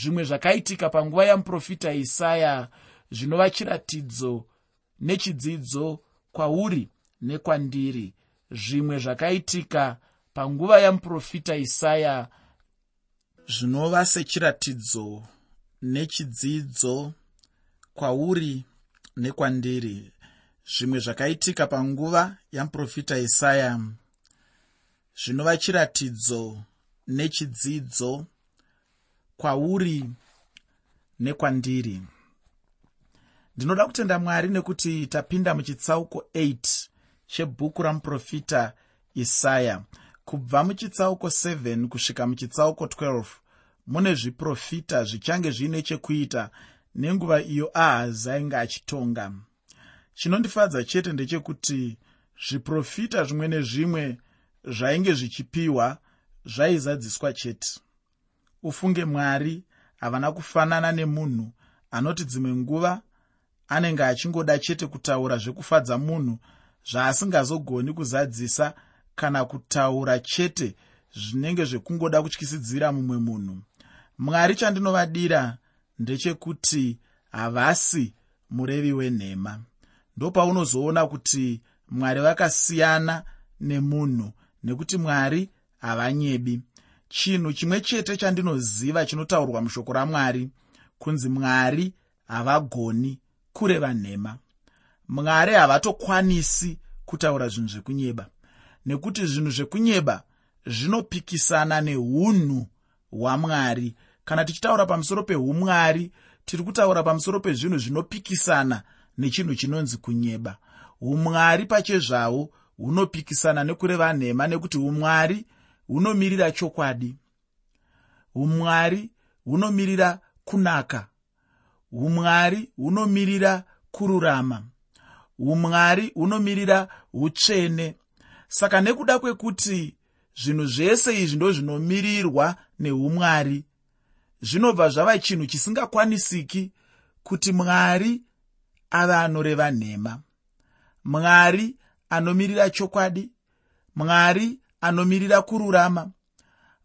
zvimwe zvakaitika panguva yamuprofita isaya zvinova chiratidzo nechidzidzo kwauri nekwandiri. Zvimwe zvakaitika panguva yamuprofita isaya zvinova sechiratidzo nechidzidzo kwauri nekwandiri. Zvimwe zvakaitika panguva yamuprofita isaya zvinova chiratidzo nechidzidzo kwauri nekwandiri. Ndinoda kutenda mwari nekuti tapinda muchitsauko 8 chebhuku ramuprofita isaya. Kubva muchitsauko 7 kusvika muchitsauko 12 mune zviprofita zvichange zviine chekuita nenguva iyo ahazi ainge achitonga chinondifadza chete ndechekuti zviprofita zvimwe nezvimwe zvainge zvichipiwa zvaizadziswa chete ufunge mwari havana kufanana nemunhu. Anoti dzimwe nguva anenge achingoda chete kutaura zvekufadza munhu zvaasingazogoni kuzadzisa kana kutaura chete zvinenge zvekungoda kutyisidzira mumwe munhu. Mwari chandinovadira ndechekuti havasi murevi wenhema. Ndopaunozoona kuti mwari vakasiyana nemunhu nekuti mwari havanyebi chinhu chimwe chete chandinoziva chinotaurwa mushoko ramwari. Kunzi mwari havagoni kureva nhema. Mwari havatokwanisi kutaura zvinhu zvekunyeba nekuti zvinhu zvekunyeba zvinopikisana neunhu hwamwari. Kana tichitaura pamusoro peumwari tiri kutaura pamusoro pezvinhu zvinopikisana nechinhu chinonzi kunyeba. Umwari pachezvavo hunopikisana nekureva nhema nekuti umwari hunomirira chokwadi. Umwari hunomirira kunaka. Umwari hunomirira kururama. Umwari hunomirira utsvene. Saka nekuda kwekuti zvinhu zvese izvi ndo zvinomirirwa neumwari zvinobva zvava chinhu chisingakwanisiki kuti mwari ave anoreva nhema. Mwari anomirira chokwadi. Mwari anomirira kururama.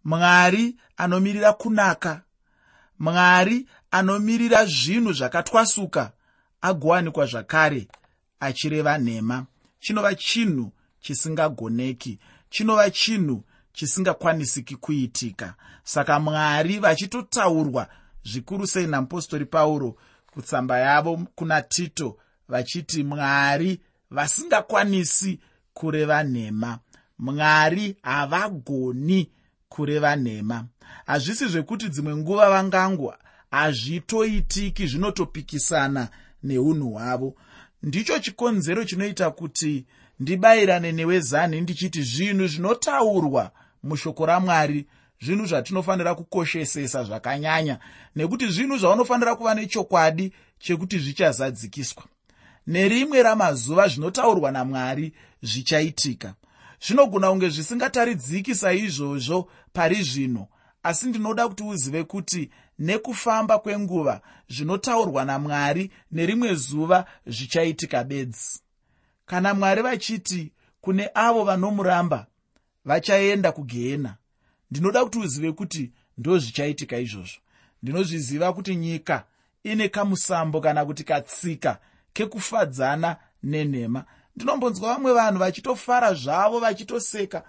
Mwari anomirira kunaka. Mwari anomirira zvinhu zvakatwasuka agowanikwa zvakare achireva nhema. Chinova chinhu chisingagoneki. Chinova chinhu chisingakwanisiki kuitika. Saka mwari vachitotaurwa zvikuru sei namupostori pauro kutsamba yavo kuna tito vachiti mwari vasingakwanisi kureva nhema mwari havagoni kureva nhema. Hazvisi zvekuti dzimwe nguva vangangwa hazvitoitiki zvinotopikisana neunhu hwavo. Ndicho chikonzero chinoita kuti ndibayirane newezani ndichiti zvinhu zvinotaurwa mushoko ramwari zvinhu zvatinofanira kukoshesesa zvakanyanya nekuti zvinhu zvaunofanira kuva nechokwadi chekuti zvichazadzikiswa. Nerimwe ramazuva zvinotaurwa namwari zvichaitika zvinogona kunge zvisingataridziki saizvozvo pari zvino. Asi ndinoda kuti uzive kuti nekufamba kwenguva zvinotaurwa namwari nerimwe zuva zvichaitika bedzi. Kana mwari vachiti kune avo vanomuramba vachaenda kugehena ndinoda kuti uzive kuti ndo zvichaitika izvozvo. Ndinozviziva kuti nyika ine kamusambo kana kuti katsika kekufadzana nenhema ndinombonzwa vamwe vanhu vachitofara zvavo vachitoseka.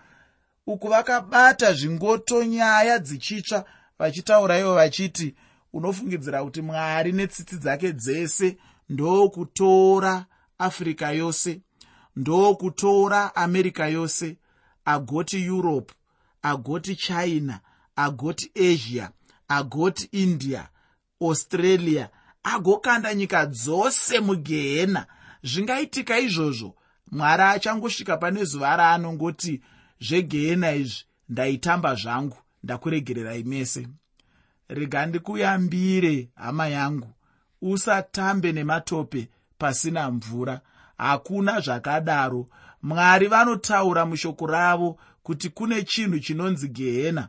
Uku vakabata zvingoto nyaya dzichitsva vachitaura ivo vachiti unofungidzira kuti mwari netsitsi dzake dzese ndokutora africa yose ndokutora america yose agoti europe agoti china agoti asia agoti india australia agokanda nyika dzose mugehena. Zvingaitika izvozvo mwari achangosvika pane zuva raanongoti zvegehena izvi ndaitamba zvangu ndakuregererai mese. Rega ndikuyambire hama yangu. Usatambe nematope pasina mvura. Hakuna zvakadaro. Mwari vanotaura mushoko ravo kuti kune chinhu chinonzi gehena.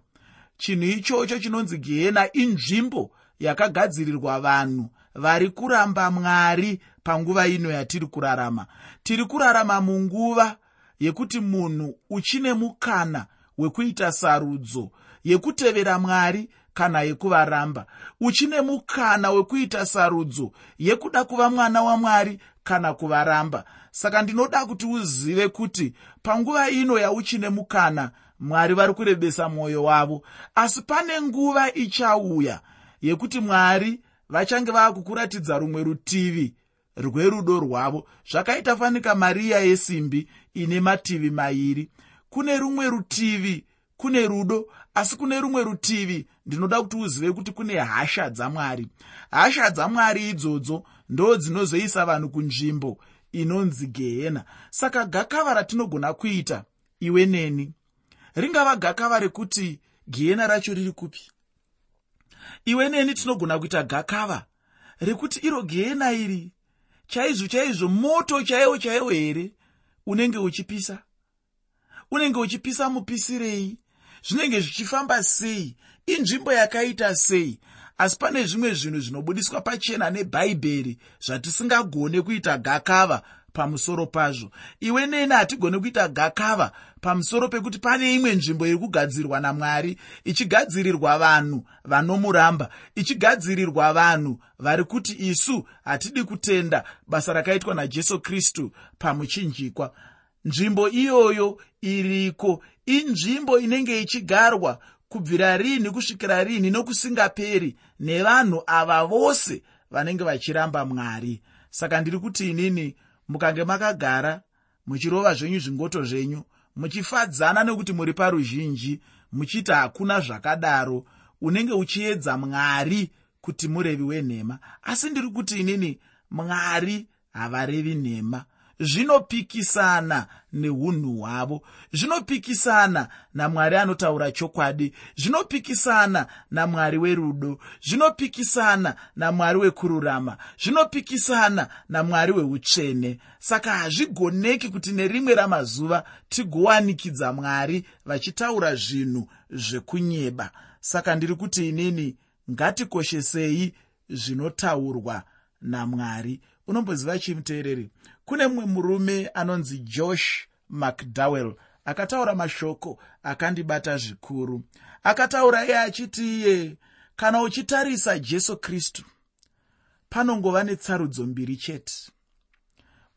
Chinhu ichocho chinonzi gehena inzvimbo yakagadzirirwa vanhu vari kuramba mwari panguva ino yatiri kurarama. Tiri kurarama munguva yekuti munhu uchine mukana wekuita sarudzo yekutevera mwari kana yekuvaramba. Uchine mukana wekuita sarudzo yekuda kuva mwana wamwari kana kuvaramba. Saka ndinoda kuti uzive kuti panguva ino yauchine mukana mwari vari kurebesa mwoyo wavo. Asi pane nguva ichauya yekuti mwari vachange vava kukuratidza rumwe rutivi rwerudo rwavo. Zvakaita fanika mariya yesimbi ine mativi mairi kune rumwe rutivi kune rudo asi kune rumwe rutivi ndinoda kuti uzive kuti kune hasha dzamwari. Hasha dzamwari idzodzo ndo dzinozoisa vanhu kunzvimbo inonzi gehena saka gakava ratinogona kuita iwe neni? Ringava gakava rekuti gehena racho riri kupi? Iwe neni tinogona kuita gakava rekuti iro gehena iri chaizvo chaizvo moto chaiwo chaiwo here? Unenge uchipisa? Unenge uchipisa mupisirei? Zvinenge zvichifamba sei? Inzvimbo yakaita sei? Asi pane zvimwe zvinhu zvinobudiswa pachena nebhaibheri zvatisingagone kuita gakava pamusoro pazvo. Iwe neni hatigone kuita gakava pamusoro pekuti pane imwe nzvimbo iri kugadzirwa namwari ichigadzirirwa vanhu vanomuramba ichigadzirirwa vanhu vari kuti isu hatidi kutenda basa rakaitwa najesu kristu pamuchinjikwa. Nzvimbo iyoyo iriko? Inzvimbo inenge ichigarwa kubvira rini kusvikira rini nokusingaperi nevanhu ava vose vanenge vachiramba mwari. Saka ndiri kuti inini mukange makagara muchirova zvenyu zvingoto zvenyu muchifadzana nekuti muri paruzhinji muchiti hakuna zvakadaro unenge uchiedza mwari kuti murevi wenhema. Asi ndiri kuti inini mwari havarevi nhema zvinopikisana neunhu hwavo zvinopikisana namwari anotaura chokwadi zvinopikisana namwari werudo zvinopikisana namwari wekururama zvinopikisana namwari weutsvene. Saka hazvigoneki kuti nerimwe ramazuva tigowanikidza mwari vachitaura zvinhu zvekunyeba. Saka ndiri kuti inini ngatikoshesei zvinotaurwa namwari unomboziva chimuteereri kune mumwe murume anonzi josh mcdowell akataura mashoko akandibata zvikuru. Akataura iye achiti iye kana uchitarisa jesu kristu panongova netsarudzo mbiri chete.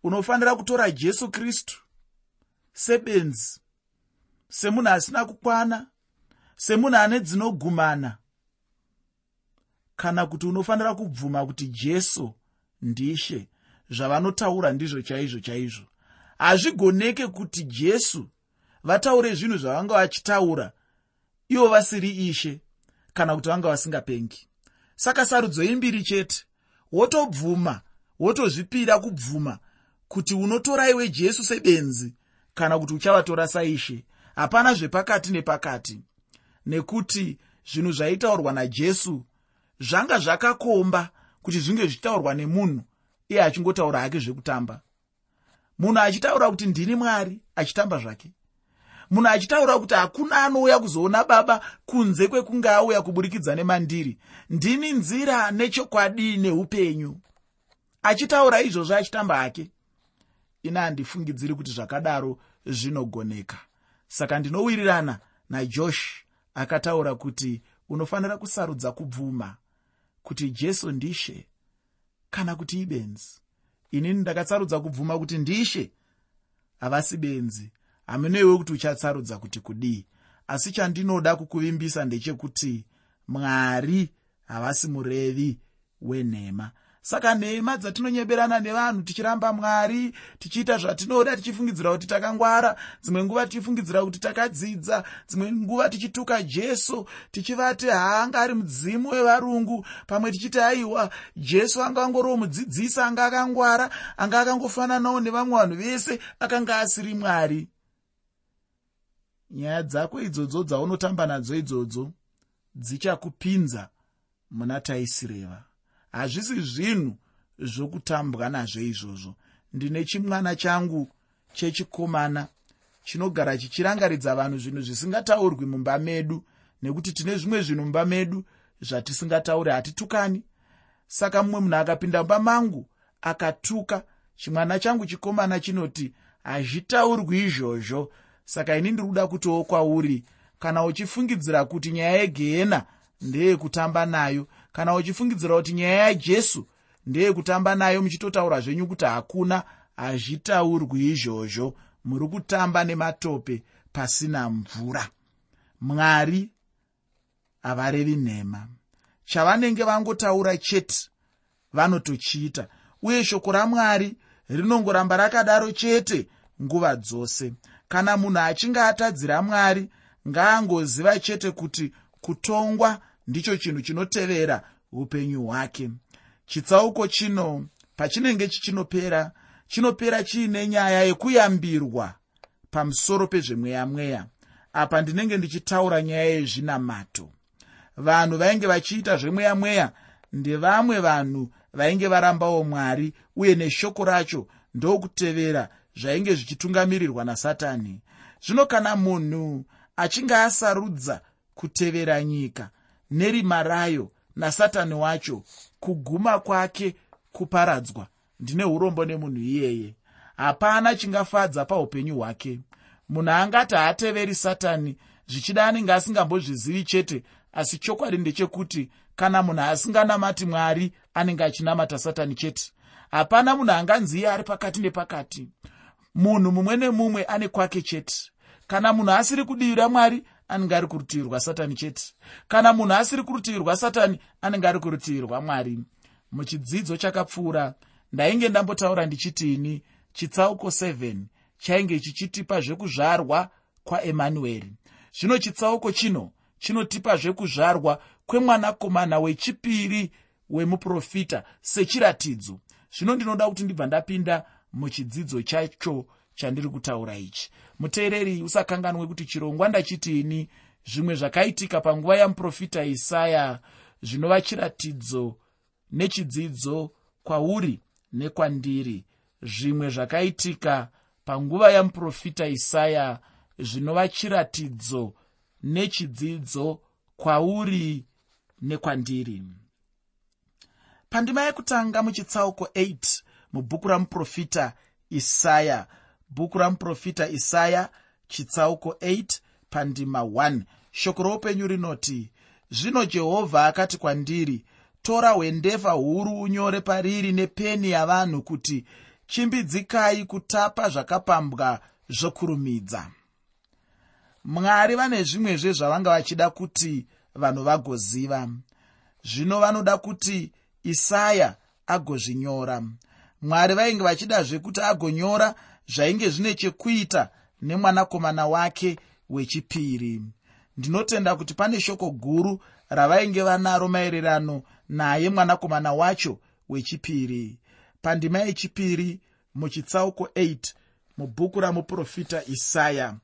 Unofanira kutora jesu kristu sebenzi semunhu asina kukwana semunhu ane dzinogumana kana kuti unofanira kubvuma kuti jesu ndishe. Zvavanotaura ndizvo chaizvo chaizvo. Hazvigoneke kuti jesu vataure zvinhu zvavanga vachitaura ivo vasiri ishe kana kuti vanga vasingapengi. Saka sarudzo imbiri chete wotobvuma wotozvipira kubvuma kuti unotora iwe jesu sebenzi kana kuti uchavatora saishe. Hapana zvepakati nepakati nekuti zvinhu zvaitaurwa najesu zvanga zvakakomba kuti zvinge zvichitaurwa nemunhu iye achingotaura hake zvekutamba. Munhu achitaura kuti ndini mwari achitamba zvake. Munhu achitaura kuti hakuna anouya kuzoona baba kunze kwekunge auya kuburikidza nemandiri. Ndini nzira nechokwadi neupenyu. Achitaura izvozvo achitamba hake. Ina handifungidziri kuti zvakadaro zvinogoneka. Saka ndinowirirana najosh akataura kuti unofanira kusarudza kubvuma kuti jesu ndishe kana kuti ibenzi. Inini ndakatsarudza kubvuma kuti ndishe. Havasi benzi. Hamunewe kuti uchatsarudza kuti kudii. Asi chandinoda kukuvimbisa ndechekuti mwari havasi murevi wenhema saka nhema dzatinonyeberana nevanhu tichiramba mwari tichiita zvatinoda tichifungidzira kuti takangwara dzimwe nguva tichifungidzira kuti takadzidza dzimwe nguva tichituka jesu tichivati haanga ari mudzimu wevarungu pamwe tichiti aiwa jesu anga angoriwo mudzidzisi anga akangwara anga akangofananawo nevamwe vanhu vese akanga asiri mwari. Nyaya dzako idzodzo dzaunotamba nadzo idzodzo dzichakupinza muna taisireva hazvisi zvinhu zvokutambwa nazvo izvozvo. Ndine chimwana changu chechikomana chinogara chichirangaridza vanhu zvinhu zvisingataurwi mumba medu nekuti tine zvimwe zvinhu mumba medu zvatisingatauri hatitukani. Saka mumwe munhu akapinda mumba mangu akatuka chimwana changu chikomana chinoti hazvitaurwi izvozvo. Saka ini ndiri kuda kutiwo kwauri kana uchifungidzira kuti nyaya yegehena ndeyekutamba nayo kana uchifungidzira kuti nyaya yajesu ndeyekutamba nayo muchitotaura zvenyu kuti hakuna hazvitaurwi izvozvo. Muri kutamba nematope pasina mvura. Mwari havarevi nhema. Chavanenge vangotaura chete vanotochiita uye shoko ramwari rinongoramba rakadaro chete nguva dzose. Kana munhu achinge atadzira mwari ngaangoziva chete kuti kutongwa ndicho chinhu chinotevera upenyu hwake. Chitsauko chino pachinenge chichinopera chinopera chiine nyaya yekuyambirwa pamusoro pezvemweya mweya. Apa ndinenge ndichitaura nyaya yezvinamato. Vanhu vainge vachiita zvemweya mweya ndevamwe vanhu vainge varambawo mwari uye neshoko racho ndokutevera zvainge zvichitungamirirwa nasatani. Zvino kana munhu achinge asarudza kutevera nyika nerima rayo nasatani wacho kuguma kwake kuparadzwa. Ndine urombo nemunhu iyeye. Hapana chingafadza paupenyu hwake. Munhu angati haateveri satani zvichida anenge asingambozvizivi chete asi chokwadi ndechekuti kana munhu asinganamati mwari anenge achinamata satani chete. Hapana munhu anganziye ari pakati nepakati. Munhu mumwe nemumwe ane kwake chete. Kana munhu asiri kudivi ramwari anenge ari kurutivi rwasatani chete. Kana munhu asiri kurutivi rwasatani anenge ari kurutivi rwamwari muchidzidzo chakapfuura ndainge ndambotaura ndichitini chitsauko 7 chainge chichitipa zvekuzvarwa kwaemanueri. Zvino chitsauko chino chinotipa zvekuzvarwa kwemwanakomana wechipiri wemuprofita sechiratidzo. Zvino ndinoda kuti ndibva ndapinda muchidzidzo chacho chandiri kutaura ichi. Muteereri usakanganwe kuti chirongwa ndachitini zvimwe zvakaitika panguva yamuprofita isaya zvinova chiratidzo nechidzidzo kwauri nekwandiri. Zvimwe zvakaitika panguva yamuprofita isaya zvinova chiratidzo nechidzidzo kwauri nekwandiri. Pandima yekutanga muchitsauko 8 mubhuku ramuprofita isaya bhuku ramuprofita isaya chitsauko 8 pandima 1 shoko roupenyu rinoti zvino jehovha akati kwandiri tora hwendefa huru unyore pariri nepeni yavanhu kuti chimbidzikai kutapa zvakapambwa zvokurumidza. Mwari vane zvimwezve zvavanga vachida kuti vanhu vagoziva. Zvino vanoda kuti isaya agozvinyora. Mwari vainge vachidazve kuti agonyora zvainge zvine chekuita nemwanakomana wake wechipiri. Ndinotenda kuti pane shoko guru ravainge vanaro maererano naye mwanakomana wacho wechipiri. Pandima yechipiri muchitsauko 8 mubhuku ramuprofita isaya.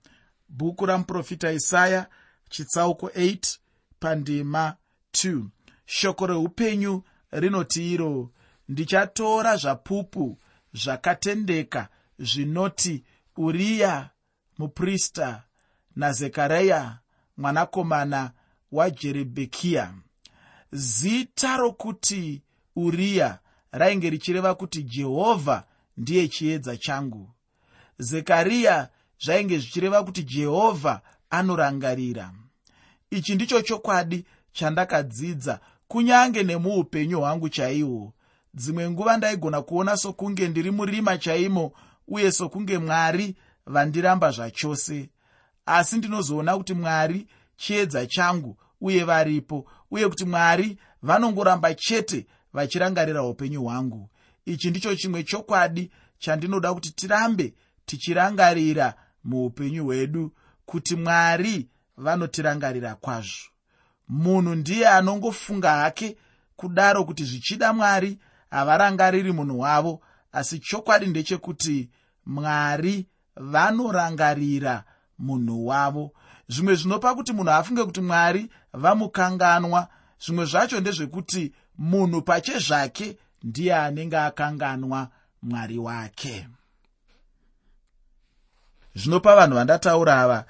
Bhuku ramuprofita isaya chitsauko 8 pandima 2 shoko reupenyu rinoti iro ndichatora zvapupu zvakatendeka zvinoti uriya muprista nazekareya mwanakomana wajerebhekiya zita rokuti uriya rainge richireva kuti jehovha ndiye chiedza changu. Zekariya zvainge zvichireva kuti jehovha anorangarira. Ichi ndicho chokwadi chandakadzidza kunyange nemuupenyu hwangu chaihwo dzimwe nguva ndaigona kuona sokunge ndiri murima chaimo uye sokunge mwari vandiramba zvachose. Asi ndinozoona kuti mwari chiedza changu uye varipo uye kuti mwari vanongoramba chete vachirangarira upenyu hwangu. Ichi ndicho chimwe chokwadi chandinoda kuti tirambe tichirangarira muupenyu hwedu kuti mwari vanotirangarira kwazvo. Munhu ndiye anongofunga hake kudaro kuti zvichida mwari havarangariri munhu wavo asi chokwadi ndechekuti mwari vanorangarira munhu wavo. Zvimwe zvinopa kuti munhu afunge kuti mwari vamukanganwa zvimwe zvacho ndezvekuti munhu pache zvake ndiye anenge akanganwa mwari wake. Zvinopa vanhu vandataura ava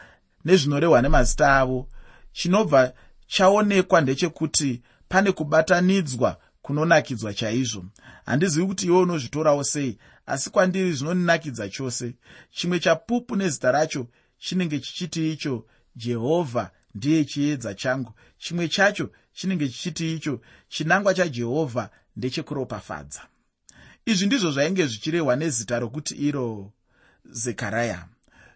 nezvinorehwa nemazita avo. Chinobva chaonekwa ndechekuti pane kubatanidzwa kunonakidzwa chaizvo. Handizivi kuti iwe unozvitorawo sei asi kwandiri zvinondinakidza chose. Chimwe chapupu nezita racho chinenge chichiti icho jehovha ndiye chiedza changu. Chimwe chacho chinenge chichiti icho chinangwa chajehovha ndechekuropafadza izvi ndizvo zvainge zvichirehwa nezita rokuti iro zekaraya.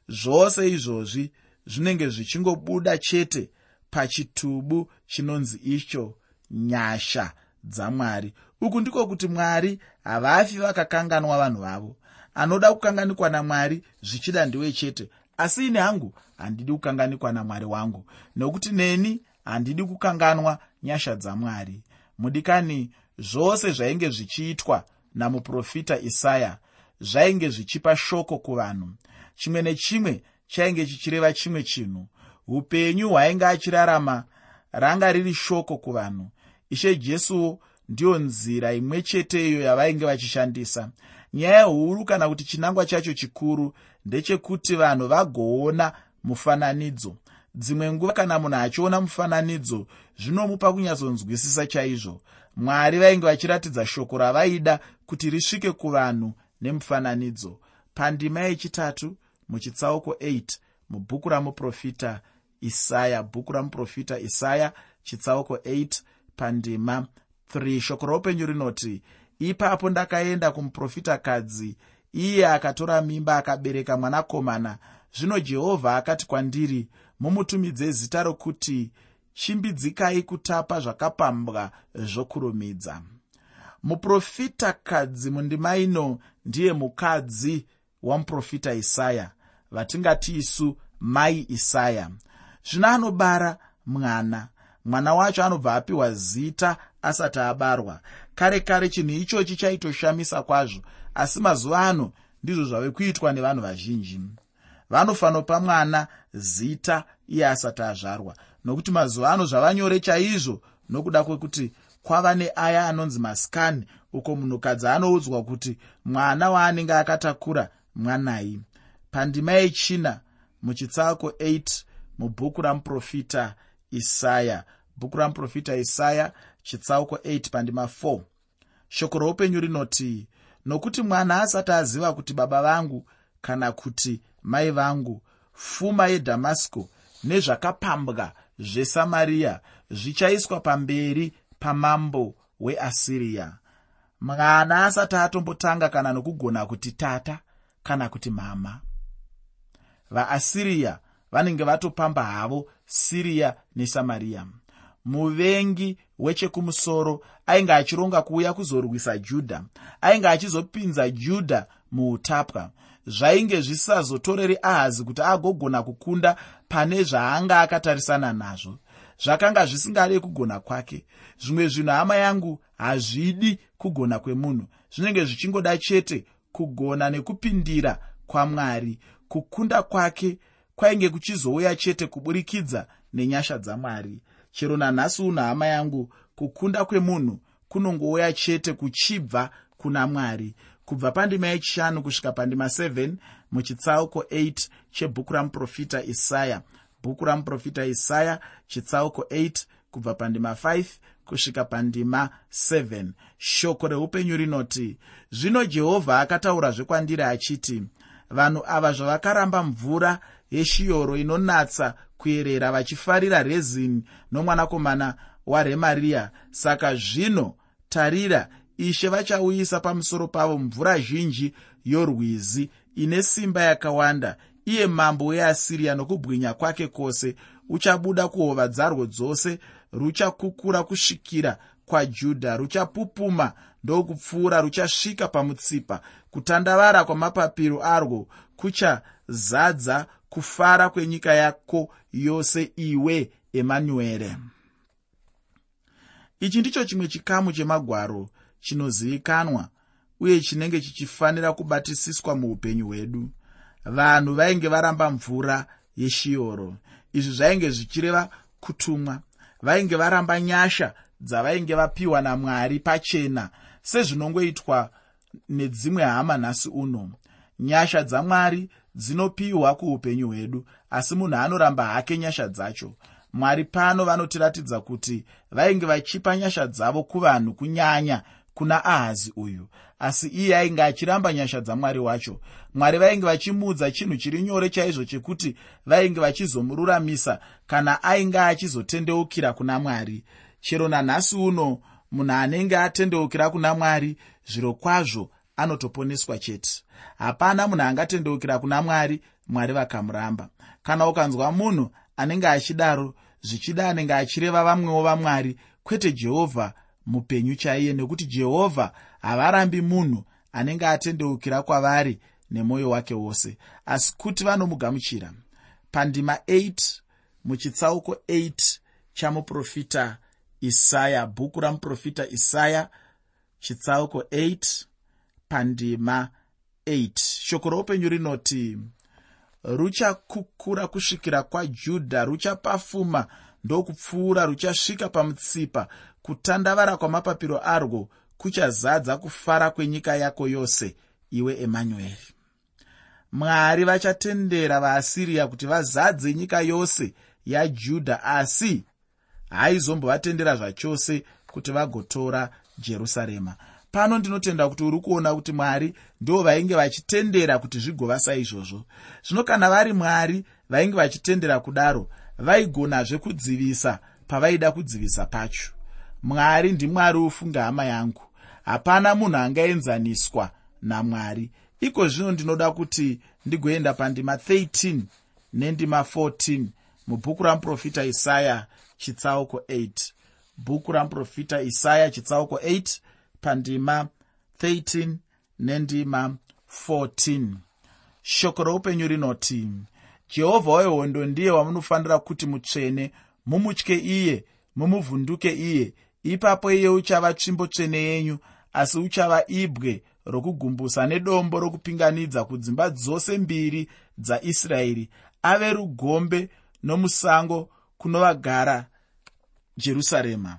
Zvose izvozvi zvinenge zvichingobuda chete pachitubu chinonzi icho nyasha dzamwari. Uku ndiko kuti mwari havafi vakakanganwa vanhu vavo. Anoda kukanganikwa namwari zvichida ndiwe chete. Asi ine hangu handidi kukanganikwa namwari wangu. Nokuti neni handidi kukanganwa nyasha dzamwari. Mudikani zvose zvainge zvichiitwa namuprofita isaya zvainge zvichipa shoko kuvanhu. Chimwe nechimwe chainge chichireva chimwe chinhu. Upenyu hwainge achirarama ranga riri shoko kuvanhu ishe jesuwo ndiyo nzira imwe cheteyo yavainge vachishandisa. Nyaya huru kana kuti chinangwa chacho chikuru ndechekuti vanhu vagoona mufananidzo. Dzimwe nguva kana munhu achiona mufananidzo zvinomupa kunyatsonzwisisa chaizvo. Mwari vainge vachiratidza shoko ravaida kuti risvike kuvanhu nemufananidzo. Pandima yechitatu muchitsauko 8 mubhuku ramuprofita isaya bhuku ramuprofita isaya chitsauko 8 pandima. 3 shoko roupenyu rinoti ipapo ndakaenda kumuprofitakadzi iye akatora mimba akabereka mwanakomana. Zvino jehovha akati kwandiri mumutumidze zita rokuti chimbidzikai kutapa zvakapambwa zvokurumidza muprofitakadzi mundima ino ndiye mukadzi wamuprofita isaya. Vatingati isu mai isaya. Zvino anobara mwana mwana wacho anobva apiwa zita asati abarwa. Kare kare chinhu ichochi chaitoshamisa kwazvo asi mazuva ano ndizvo zvave kuitwa nevanhu vazhinji. Vanofanopa mwana zita iye asati azvarwa nokuti mazuva ano zvava nyore chaizvo nokuda kwekuti kwava neaya anonzi masikani uko munhukadzi anoudzwa kuti mwana waanenge akatakura mwanai. Pandima yechina muchitsauko 8 mubhuku ramuprofita isaya bhuku ramuprofita isaya chitsauko 8 pandima 4 shoko roupenyu rinoti nokuti mwana asati aziva kuti baba vangu kana kuti mai vangu pfuma yedhamasiko nezvakapambwa zvesamariya zvichaiswa pamberi pamambo weasiriya mwana asati atombotanga kana nokugona kuti tata kana kuti mama. Vaasiriya vanenge vatopamba havo siriya nesamariya muvengi wechekumusoro ainge achironga kuuya kuzorwisa judha ainge achizopinza judha muutapwa. Zvainge zvisisazotoreri ahazi kuti agogona kukunda pane zvaanga akatarisana nazvo. Zvakanga zvisingade kugona kwake. Zvimwe zvinhu hama yangu hazvidi kugona kwemunhu. Zvinenge zvichingoda chete kugona nekupindira kwamwari. Kukunda kwake kwainge kuchizouya chete kuburikidza nenyasha dzamwari chero nanhasi uno hama yangu kukunda kwemunhu kunongouya chete kuchibva kuna mwari. Kubva pandima yechishanu kusvika pandima 7 muchitsauko 8 chebhuku ramuprofita isaya. Bhuku ramuprofita isaya chitsauko 8 kubva pandima 5 kusvika pandima 7 shoko reupenyu rinoti zvino jehovha akataurazve kwandiri achiti vanhu ava zvavakaramba mvura yeshiyoro inonatsa kuyerera vachifarira rezini nomwanakomana waremariya saka zvino tarira ishe vachauyisa pamusoro pavo mvura zhinji yorwizi ine simba yakawanda iye mambo weasiriya nokubwinya kwake kwose. Uchabuda kuhova dzarwo dzose ruchakukura kusvikira kwajudha ruchapupuma ndokupfuura ruchasvika pamutsipa. Kutandavara kwamapapiro arwo kuchazadza kufara kwenyika yako yose iwe emanuere ichi ndicho chimwe chikamu chemagwaro chinozivikanwa uye chinenge chichifanira kubatisiswa muupenyu hwedu. Vanhu vainge varamba mvura yeshiyoro izvi zvainge zvichireva kutumwa. Vainge varamba nyasha dzavainge vapiwa namwari pachena sezvinongoitwa nedzimwe hama nhasi uno. Nyasha dzamwari dzinopiwa kuupenyu hwedu asi munhu anoramba hake nyasha dzacho. Mwari pano vanotiratidza kuti vainge vachipa nyasha dzavo kuvanhu kunyanya kuna ahazi uyu asi iye ainge achiramba nyasha dzamwari wacho. Mwari vainge vachimuudza chinhu chiri nyore chaizvo chekuti vainge vachizomururamisa kana ainge achizotendeukira kuna mwari. Chero nanhasi uno munhu anenge atendeukira kuna mwari zviro kwazvo anotoponeswa chete. Hapana munhu angatendeukira kuna mwari mwari vakamuramba. Kana ukanzwa munhu anenge achidaro zvichida anenge achireva vamwewo vamwari kwete jehovha mupenyu chaiye nekuti jehovha havarambi munhu anenge atendeukira kwavari nemwoyo wake wose. Asi kuti vanomugamuchira pandima 8 muchitsauko 8 chamuprofita isaya bhuku ramuprofita isaya chitsauko 8 pandima 8 shoko roupenyu rinoti ruchakukura kusvikira kwajudha ruchapafuma ndokupfuura ruchasvika pamutsipa kutandavara kwamapapiro arwo kuchazadza kufara kwenyika yako yose iwe emanueri mwari vachatendera vaasiriya kuti vazadze nyika yose yajudha asi haaizombovatendera zvachose kuti vagotora jerusarema pano ndinotenda kuti uri kuona kuti mwari ndo vainge vachitendera kuti zvigova saizvozvo. Zvino kana vari mwari vainge vachitendera kudaro vaigonazve kudzivisa pavaida kudzivisa pacho. Mwari ndimwari ufunga hama yangu. Hapana munhu angaenzaniswa namwari iko zvino ndinoda kuti ndigoenda pandima 13 nendima 14 mubhuku ramuprofita isaya chitsauko 8 bhuku ramuprofita isaya chitsauko 8 pandima 13 nendima 14 shoko roupenyu rinoti jehovha wehondo ndiye wamunofanira kuti mutsvene mumutye iye mumuvhunduke iye. Ipapo iye uchava tsvimbo tsvene yenyu asi uchava ibwe rokugumbusa nedombo rokupinganidza kudzimba dzose mbiri dzaisraeri. Ave rugombe nomusango kunovagara jerusarema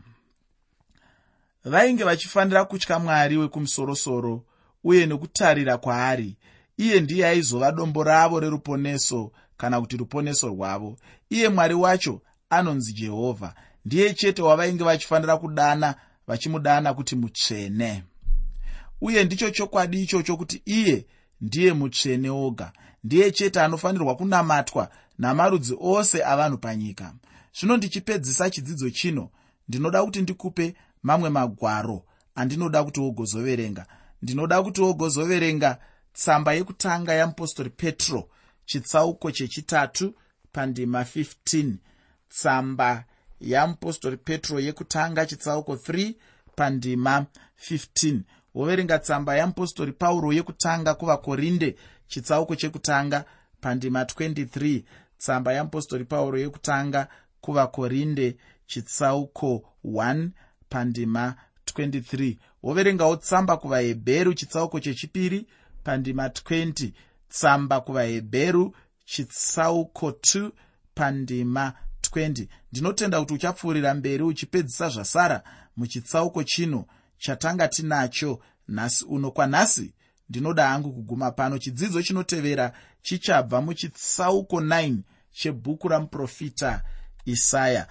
vainge vachifanira kutya mwari wekumusoro-soro uye nekutarira kwaari. Iye ndiye aizova dombo ravo reruponeso kana kuti ruponeso rwavo. Iye mwari wacho anonzi jehovha. Ndiye chete wavainge vachifanira kudana vachimudana kuti mutsvene. Uye ndicho chokwadi ichocho kuti iye ndiye mutsvene oga ndiye chete anofanirwa kunamatwa namarudzi ose avanhu panyika. Zvino ndichipedzisa chidzidzo chino. Ndinoda kuti ndikupe mamwe magwaro andinoda kuti wogozoverenga. Ndinoda kuti wogozoverenga tsamba yekutanga yamupostori petro chitsauko chechitatu pandima 15 tsamba yamupostori petro yekutanga chitsauko 3 pandima 15 woverenga tsamba yamupostori pauro yekutanga kuvakorinde chitsauko chekutanga pandima 23 tsamba yamupostori pauro yekutanga kuvakorinde chitsauko 1 pandima 23 woverengawo tsamba kuvahebheru chitsauko chechipiri pandima 20 tsamba kuvahebheru chitsauko 2 pandima 20 ndinotenda kuti uchapfuurira mberi uchipedzisa zvasara muchitsauko chino chatanga tinacho nhasi uno kwanhasi. Ndinoda hangu kuguma pano. Chidzidzo chinotevera chichabva muchitsauko 9 chebhuku ramuprofita isaya